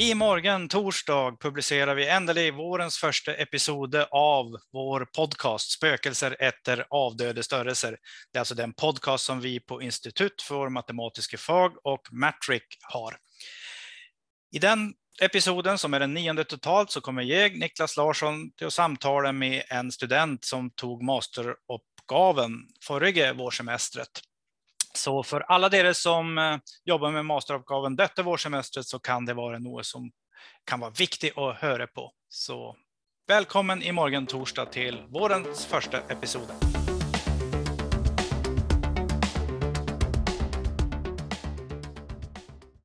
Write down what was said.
I morgon torsdag publicerar vi äntligen vårens första episode av vår podcast Spökelser efter avdöde störelser. Det är alltså den podcast som vi på Institut för matematiska fag och Matric har. I den episoden, som är den nionde totalt, så kommer jag, Niklas Larsson, till att samtala med en student som tog masteruppgaven förra vårsemestret. Så för alla er som eh, jobbar med masteruppgaven detta vårsemestret så kan det vara något som kan vara viktigt att höra på. Så välkommen imorgon torsdag till vårens första episod.